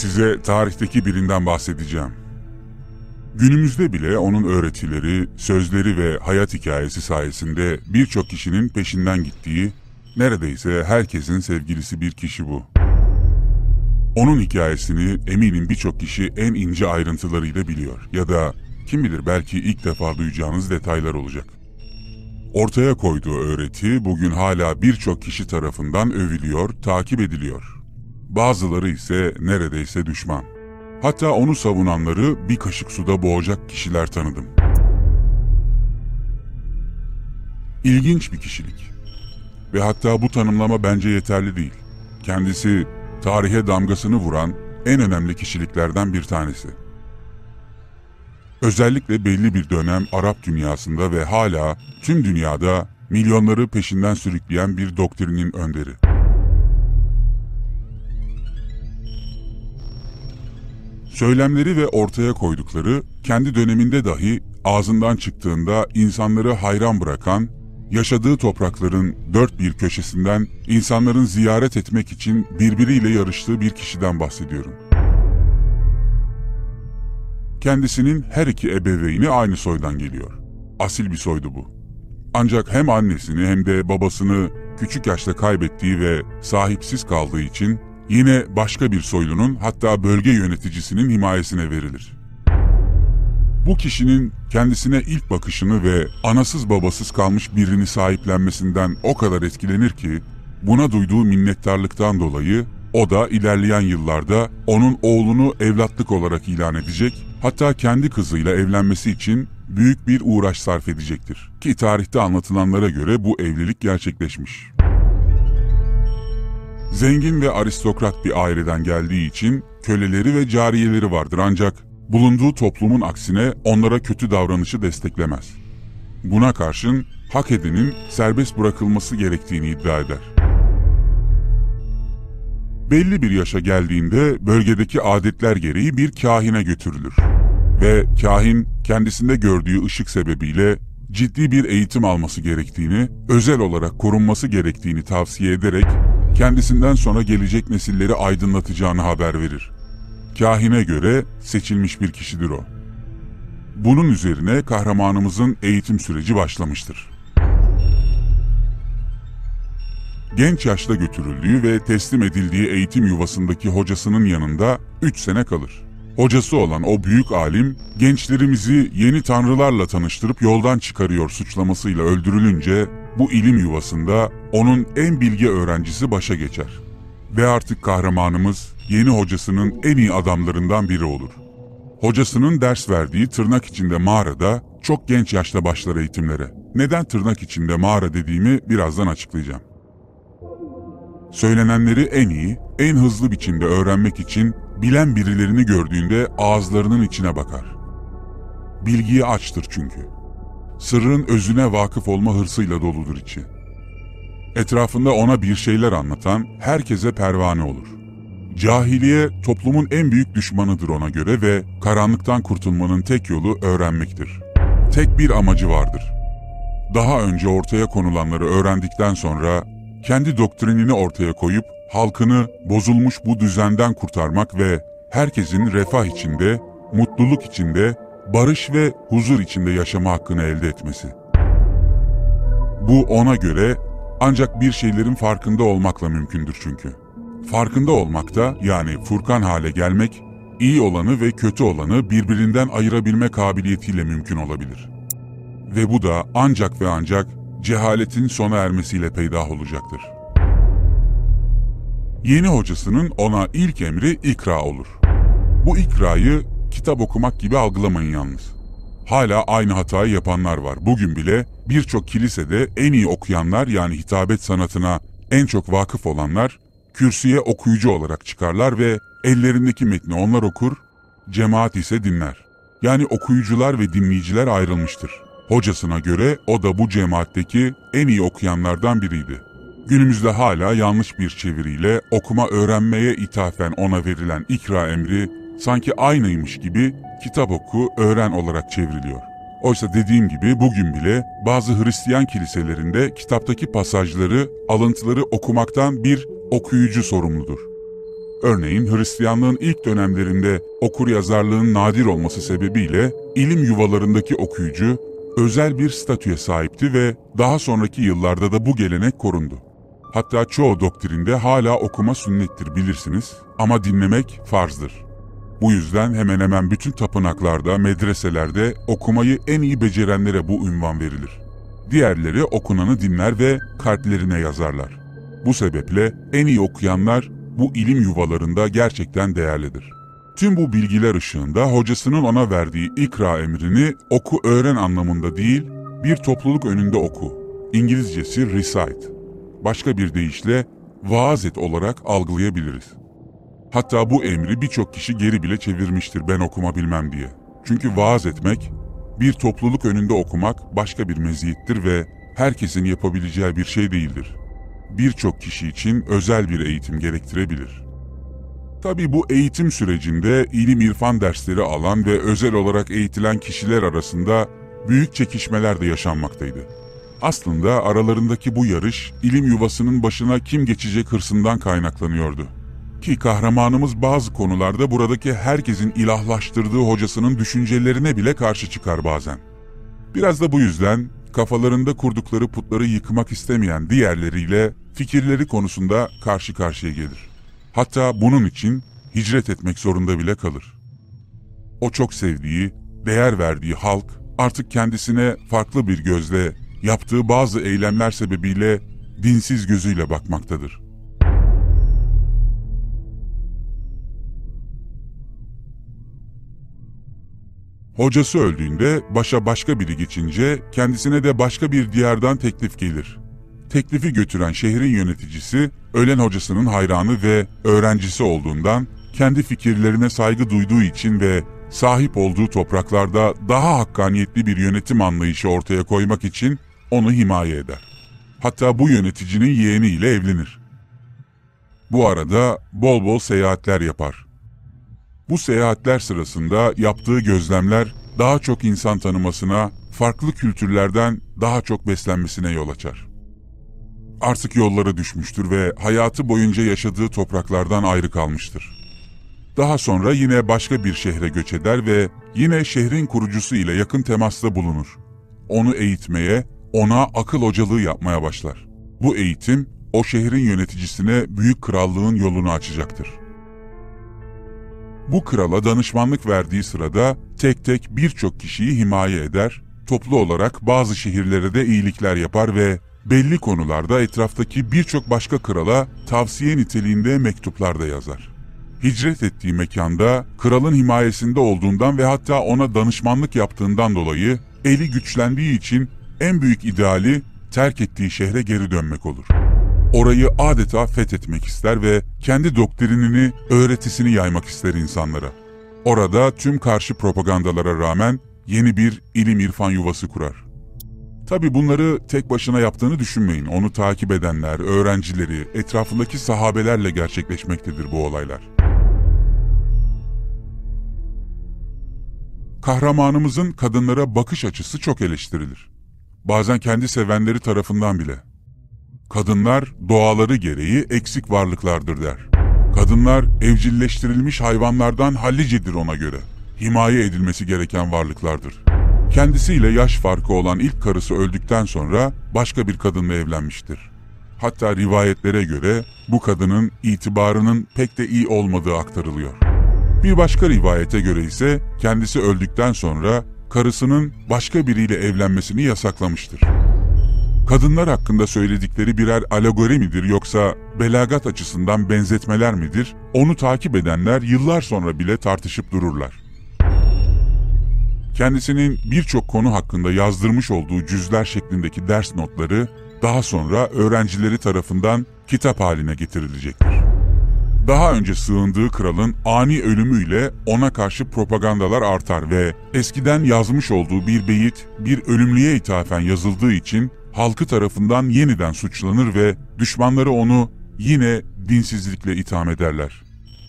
Size tarihteki birinden bahsedeceğim. Günümüzde bile onun öğretileri, sözleri ve hayat hikayesi sayesinde birçok kişinin peşinden gittiği, neredeyse herkesin sevgilisi bir kişi bu. Onun hikayesini eminim birçok kişi en ince ayrıntılarıyla biliyor ya da kim bilir belki ilk defa duyacağınız detaylar olacak. Ortaya koyduğu öğreti bugün hala birçok kişi tarafından övülüyor, takip ediliyor. Bazıları ise neredeyse düşman. Hatta onu savunanları bir kaşık suda boğacak kişiler tanıdım. İlginç bir kişilik. Ve hatta bu tanımlama bence yeterli değil. Kendisi tarihe damgasını vuran en önemli kişiliklerden bir tanesi. Özellikle belli bir dönem Arap dünyasında ve hala tüm dünyada milyonları peşinden sürükleyen bir doktrinin önderi. Söylemleri ve ortaya koydukları kendi döneminde dahi ağzından çıktığında insanları hayran bırakan, yaşadığı toprakların dört bir köşesinden insanların ziyaret etmek için birbiriyle yarıştığı bir kişiden bahsediyorum. Kendisinin her iki ebeveyni aynı soydan geliyor. Asil bir soydu bu. Ancak hem annesini hem de babasını küçük yaşta kaybettiği ve sahipsiz kaldığı için yine başka bir soylunun hatta bölge yöneticisinin himayesine verilir. Bu kişinin kendisine ilk bakışını ve anasız babasız kalmış birini sahiplenmesinden o kadar etkilenir ki buna duyduğu minnettarlıktan dolayı o da ilerleyen yıllarda onun oğlunu evlatlık olarak ilan edecek, hatta kendi kızıyla evlenmesi için büyük bir uğraş sarf edecektir. Ki tarihte anlatılanlara göre bu evlilik gerçekleşmiş. Zengin ve aristokrat bir aileden geldiği için köleleri ve cariyeleri vardır ancak bulunduğu toplumun aksine onlara kötü davranışı desteklemez. Buna karşın hak edenin serbest bırakılması gerektiğini iddia eder. Belli bir yaşa geldiğinde bölgedeki adetler gereği bir kahine götürülür. Ve kahin kendisinde gördüğü ışık sebebiyle ciddi bir eğitim alması gerektiğini, özel olarak korunması gerektiğini tavsiye ederek kendisinden sonra gelecek nesilleri aydınlatacağını haber verir. Kahine göre seçilmiş bir kişidir o. Bunun üzerine kahramanımızın eğitim süreci başlamıştır. Genç yaşta götürüldüğü ve teslim edildiği eğitim yuvasındaki hocasının yanında 3 sene kalır. Hocası olan o büyük alim, gençlerimizi yeni tanrılarla tanıştırıp yoldan çıkarıyor suçlamasıyla öldürülünce bu ilim yuvasında onun en bilge öğrencisi başa geçer. Ve artık kahramanımız yeni hocasının en iyi adamlarından biri olur. Hocasının ders verdiği tırnak içinde mağarada çok genç yaşta başlar eğitimlere. Neden tırnak içinde mağara dediğimi birazdan açıklayacağım. Söylenenleri en iyi, en hızlı biçimde öğrenmek için bilen birilerini gördüğünde ağızlarının içine bakar. Bilgiye açtır çünkü. Sırrın özüne vakıf olma hırsıyla doludur içi. Etrafında ona bir şeyler anlatan herkese pervane olur. Cahiliye toplumun en büyük düşmanıdır ona göre ve karanlıktan kurtulmanın tek yolu öğrenmektir. Tek bir amacı vardır. Daha önce ortaya konulanları öğrendikten sonra kendi doktrinini ortaya koyup halkını bozulmuş bu düzenden kurtarmak ve herkesin refah içinde, mutluluk içinde, barış ve huzur içinde yaşama hakkını elde etmesi. Bu ona göre ancak bir şeylerin farkında olmakla mümkündür çünkü. Farkında olmakta yani furkan hale gelmek, iyi olanı ve kötü olanı birbirinden ayırabilme kabiliyetiyle mümkün olabilir. Ve bu da ancak ve ancak cehaletin sona ermesiyle peydah olacaktır. Yeni hocasının ona ilk emri ikra olur. Bu ikrayı kitap okumak gibi algılamayın yalnız. Hala aynı hatayı yapanlar var. Bugün bile birçok kilisede en iyi okuyanlar yani hitabet sanatına en çok vakıf olanlar kürsüye okuyucu olarak çıkarlar ve ellerindeki metni onlar okur, cemaat ise dinler. Yani okuyucular ve dinleyiciler ayrılmıştır. Hocasına göre o da bu cemaatteki en iyi okuyanlardan biriydi. Günümüzde hala yanlış bir çeviriyle okuma öğrenmeye ithafen ona verilen ikra emri sanki aynıymış gibi kitap oku, öğren olarak çevriliyor. Oysa dediğim gibi bugün bile bazı Hristiyan kiliselerinde kitaptaki pasajları, alıntıları okumaktan bir okuyucu sorumludur. Örneğin Hristiyanlığın ilk dönemlerinde okur yazarlığın nadir olması sebebiyle ilim yuvalarındaki okuyucu özel bir statüye sahipti ve daha sonraki yıllarda da bu gelenek korundu. Hatta çoğu doktrinde hala okuma sünnettir bilirsiniz ama dinlemek farzdır. Bu yüzden hemen hemen bütün tapınaklarda, medreselerde okumayı en iyi becerenlere bu ünvan verilir. Diğerleri okunanı dinler ve kalplerine yazarlar. Bu sebeple en iyi okuyanlar bu ilim yuvalarında gerçekten değerlidir. Tüm bu bilgiler ışığında hocasının ona verdiği ikra emrini oku öğren anlamında değil, bir topluluk önünde oku. İngilizcesi recite. Başka bir deyişle vaaz et olarak algılayabiliriz. Hatta bu emri birçok kişi geri bile çevirmiştir ben okuma bilmem diye. Çünkü vaaz etmek, bir topluluk önünde okumak başka bir meziyettir ve herkesin yapabileceği bir şey değildir. Birçok kişi için özel bir eğitim gerektirebilir. Tabi bu eğitim sürecinde ilim irfan dersleri alan ve özel olarak eğitilen kişiler arasında büyük çekişmeler de yaşanmaktaydı. Aslında aralarındaki bu yarış ilim yuvasının başına kim geçecek hırsından kaynaklanıyordu. Ki kahramanımız bazı konularda buradaki herkesin ilahlaştırdığı hocasının düşüncelerine bile karşı çıkar bazen. Biraz da bu yüzden kafalarında kurdukları putları yıkmak istemeyen diğerleriyle fikirleri konusunda karşı karşıya gelir. Hatta bunun için hicret etmek zorunda bile kalır. O çok sevdiği, değer verdiği halk artık kendisine farklı bir gözle, yaptığı bazı eylemler sebebiyle dinsiz gözüyle bakmaktadır. Hocası öldüğünde başa başka biri geçince kendisine de başka bir diyardan teklif gelir. Teklifi götüren şehrin yöneticisi ölen hocasının hayranı ve öğrencisi olduğundan kendi fikirlerine saygı duyduğu için ve sahip olduğu topraklarda daha hakkaniyetli bir yönetim anlayışı ortaya koymak için onu himaye eder. Hatta bu yöneticinin yeğeniyle evlenir. Bu arada bol bol seyahatler yapar. Bu seyahatler sırasında yaptığı gözlemler daha çok insan tanımasına, farklı kültürlerden daha çok beslenmesine yol açar. Artık yollara düşmüştür ve hayatı boyunca yaşadığı topraklardan ayrı kalmıştır. Daha sonra yine başka bir şehre göç eder ve yine şehrin kurucusu ile yakın temasta bulunur. Onu eğitmeye, ona akıl hocalığı yapmaya başlar. Bu eğitim o şehrin yöneticisine büyük krallığın yolunu açacaktır. Bu krala danışmanlık verdiği sırada tek tek birçok kişiyi himaye eder, toplu olarak bazı şehirlere de iyilikler yapar ve belli konularda etraftaki birçok başka krala tavsiye niteliğinde mektuplar da yazar. Hicret ettiği mekanda kralın himayesinde olduğundan ve hatta ona danışmanlık yaptığından dolayı eli güçlendiği için en büyük ideali terk ettiği şehre geri dönmek olur. Orayı adeta fethetmek ister ve kendi doktrinini, öğretisini yaymak ister insanlara. Orada tüm karşı propagandalara rağmen yeni bir ilim irfan yuvası kurar. Tabi bunları tek başına yaptığını düşünmeyin. Onu takip edenler, öğrencileri, etrafındaki sahabelerle gerçekleşmektedir bu olaylar. Kahramanımızın kadınlara bakış açısı çok eleştirilir. Bazen kendi sevenleri tarafından bile. Kadınlar doğaları gereği eksik varlıklardır der. Kadınlar evcilleştirilmiş hayvanlardan hallicedir ona göre. Himaye edilmesi gereken varlıklardır. Kendisiyle yaş farkı olan ilk karısı öldükten sonra başka bir kadınla evlenmiştir. Hatta rivayetlere göre bu kadının itibarının pek de iyi olmadığı aktarılıyor. Bir başka rivayete göre ise kendisi öldükten sonra karısının başka biriyle evlenmesini yasaklamıştır. Kadınlar hakkında söyledikleri birer alegori midir yoksa belagat açısından benzetmeler midir? Onu takip edenler yıllar sonra bile tartışıp dururlar. Kendisinin birçok konu hakkında yazdırmış olduğu cüzler şeklindeki ders notları daha sonra öğrencileri tarafından kitap haline getirilecektir. Daha önce sığındığı kralın ani ölümüyle ona karşı propagandalar artar ve eskiden yazmış olduğu bir beyit bir ölümlüye ithafen yazıldığı için halkı tarafından yeniden suçlanır ve düşmanları onu yine dinsizlikle itham ederler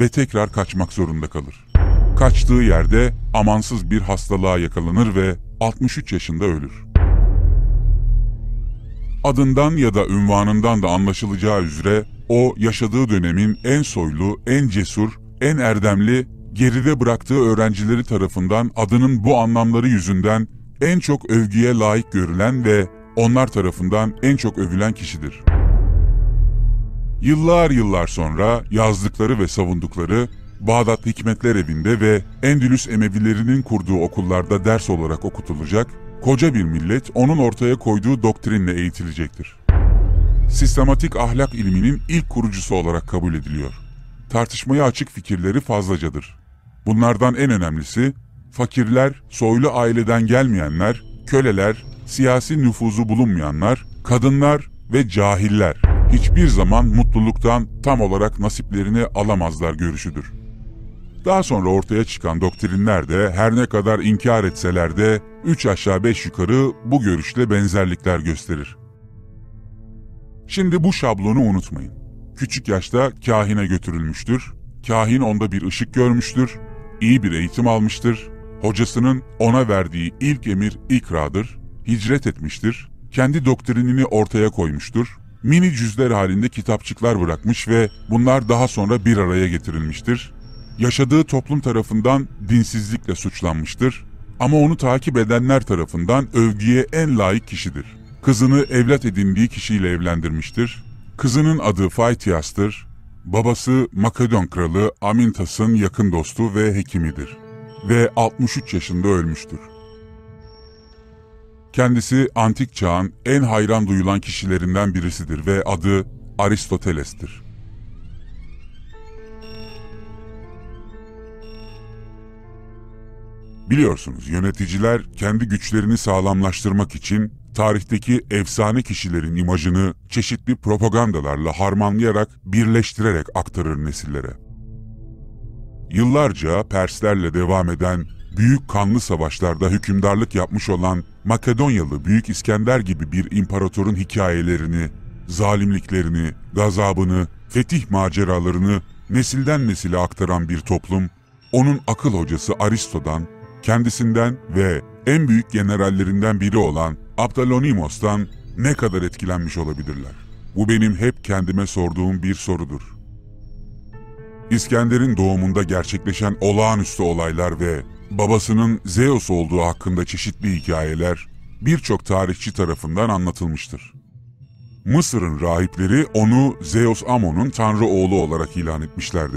ve tekrar kaçmak zorunda kalır. Kaçtığı yerde amansız bir hastalığa yakalanır ve 63 yaşında ölür. Adından ya da ünvanından da anlaşılacağı üzere O yaşadığı dönemin en soylu, en cesur, en erdemli, geride bıraktığı öğrencileri tarafından adının bu anlamları yüzünden en çok övgüye layık görülen ve onlar tarafından en çok övülen kişidir. Yıllar yıllar sonra yazdıkları ve savundukları Bağdat Hikmetler Evi'nde ve Endülüs Emevilerinin kurduğu okullarda ders olarak okutulacak, koca bir millet onun ortaya koyduğu doktrinle eğitilecektir. Sistematik ahlak ilminin ilk kurucusu olarak kabul ediliyor. Tartışmaya açık fikirleri fazlacadır. Bunlardan en önemlisi, fakirler, soylu aileden gelmeyenler, köleler, siyasi nüfuzu bulunmayanlar, kadınlar ve cahiller hiçbir zaman mutluluktan tam olarak nasiplerini alamazlar görüşüdür. Daha sonra ortaya çıkan doktrinler de her ne kadar inkar etseler de üç aşağı beş yukarı bu görüşle benzerlikler gösterir. Şimdi bu şablonu unutmayın. Küçük yaşta kahine götürülmüştür. Kahin onda bir ışık görmüştür. iyi bir eğitim almıştır. Hocasının ona verdiği ilk emir ikradır. Hicret etmiştir. Kendi doktrinini ortaya koymuştur. Mini cüzler halinde kitapçıklar bırakmış ve bunlar daha sonra bir araya getirilmiştir yaşadığı toplum tarafından dinsizlikle suçlanmıştır ama onu takip edenler tarafından övgüye en layık kişidir. Kızını evlat edindiği kişiyle evlendirmiştir. Kızının adı Faitias'tır. Babası Makedon kralı Amintas'ın yakın dostu ve hekimidir. Ve 63 yaşında ölmüştür. Kendisi antik çağın en hayran duyulan kişilerinden birisidir ve adı Aristoteles'tir. Biliyorsunuz yöneticiler kendi güçlerini sağlamlaştırmak için tarihteki efsane kişilerin imajını çeşitli propagandalarla harmanlayarak, birleştirerek aktarır nesillere. Yıllarca Perslerle devam eden büyük kanlı savaşlarda hükümdarlık yapmış olan Makedonyalı Büyük İskender gibi bir imparatorun hikayelerini, zalimliklerini, gazabını, fetih maceralarını nesilden nesile aktaran bir toplum, onun akıl hocası Aristo'dan kendisinden ve en büyük generallerinden biri olan Abdalonimos'tan ne kadar etkilenmiş olabilirler? Bu benim hep kendime sorduğum bir sorudur. İskender'in doğumunda gerçekleşen olağanüstü olaylar ve babasının Zeus olduğu hakkında çeşitli hikayeler birçok tarihçi tarafından anlatılmıştır. Mısır'ın rahipleri onu Zeus Amon'un tanrı oğlu olarak ilan etmişlerdi.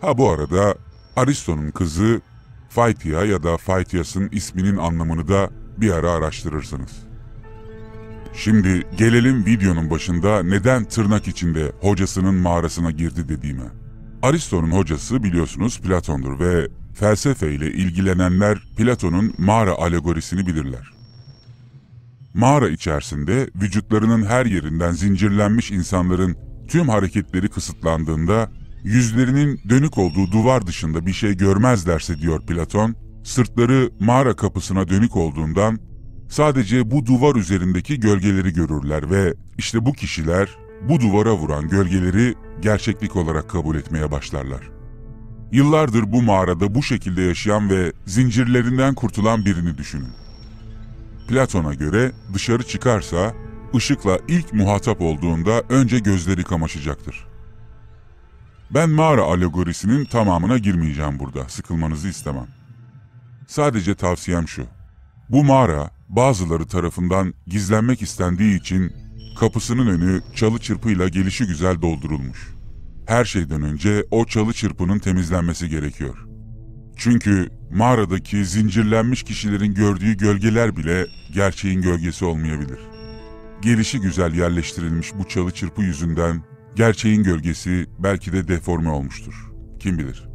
Ha bu arada Aristo'nun kızı Faytia ya da Faitias'ın isminin anlamını da bir ara araştırırsınız. Şimdi gelelim videonun başında neden tırnak içinde hocasının mağarasına girdi dediğime. Aristo'nun hocası biliyorsunuz Platon'dur ve felsefe ile ilgilenenler Platon'un mağara alegorisini bilirler. Mağara içerisinde vücutlarının her yerinden zincirlenmiş insanların tüm hareketleri kısıtlandığında yüzlerinin dönük olduğu duvar dışında bir şey görmezlerse diyor Platon, sırtları mağara kapısına dönük olduğundan sadece bu duvar üzerindeki gölgeleri görürler ve işte bu kişiler bu duvara vuran gölgeleri gerçeklik olarak kabul etmeye başlarlar. Yıllardır bu mağarada bu şekilde yaşayan ve zincirlerinden kurtulan birini düşünün. Platon'a göre dışarı çıkarsa ışıkla ilk muhatap olduğunda önce gözleri kamaşacaktır. Ben mağara alegorisinin tamamına girmeyeceğim burada, sıkılmanızı istemem. Sadece tavsiyem şu. Bu mağara bazıları tarafından gizlenmek istendiği için kapısının önü çalı çırpıyla gelişi güzel doldurulmuş. Her şeyden önce o çalı çırpının temizlenmesi gerekiyor. Çünkü mağaradaki zincirlenmiş kişilerin gördüğü gölgeler bile gerçeğin gölgesi olmayabilir. Gelişi güzel yerleştirilmiş bu çalı çırpı yüzünden Gerçeğin gölgesi belki de deforme olmuştur. Kim bilir?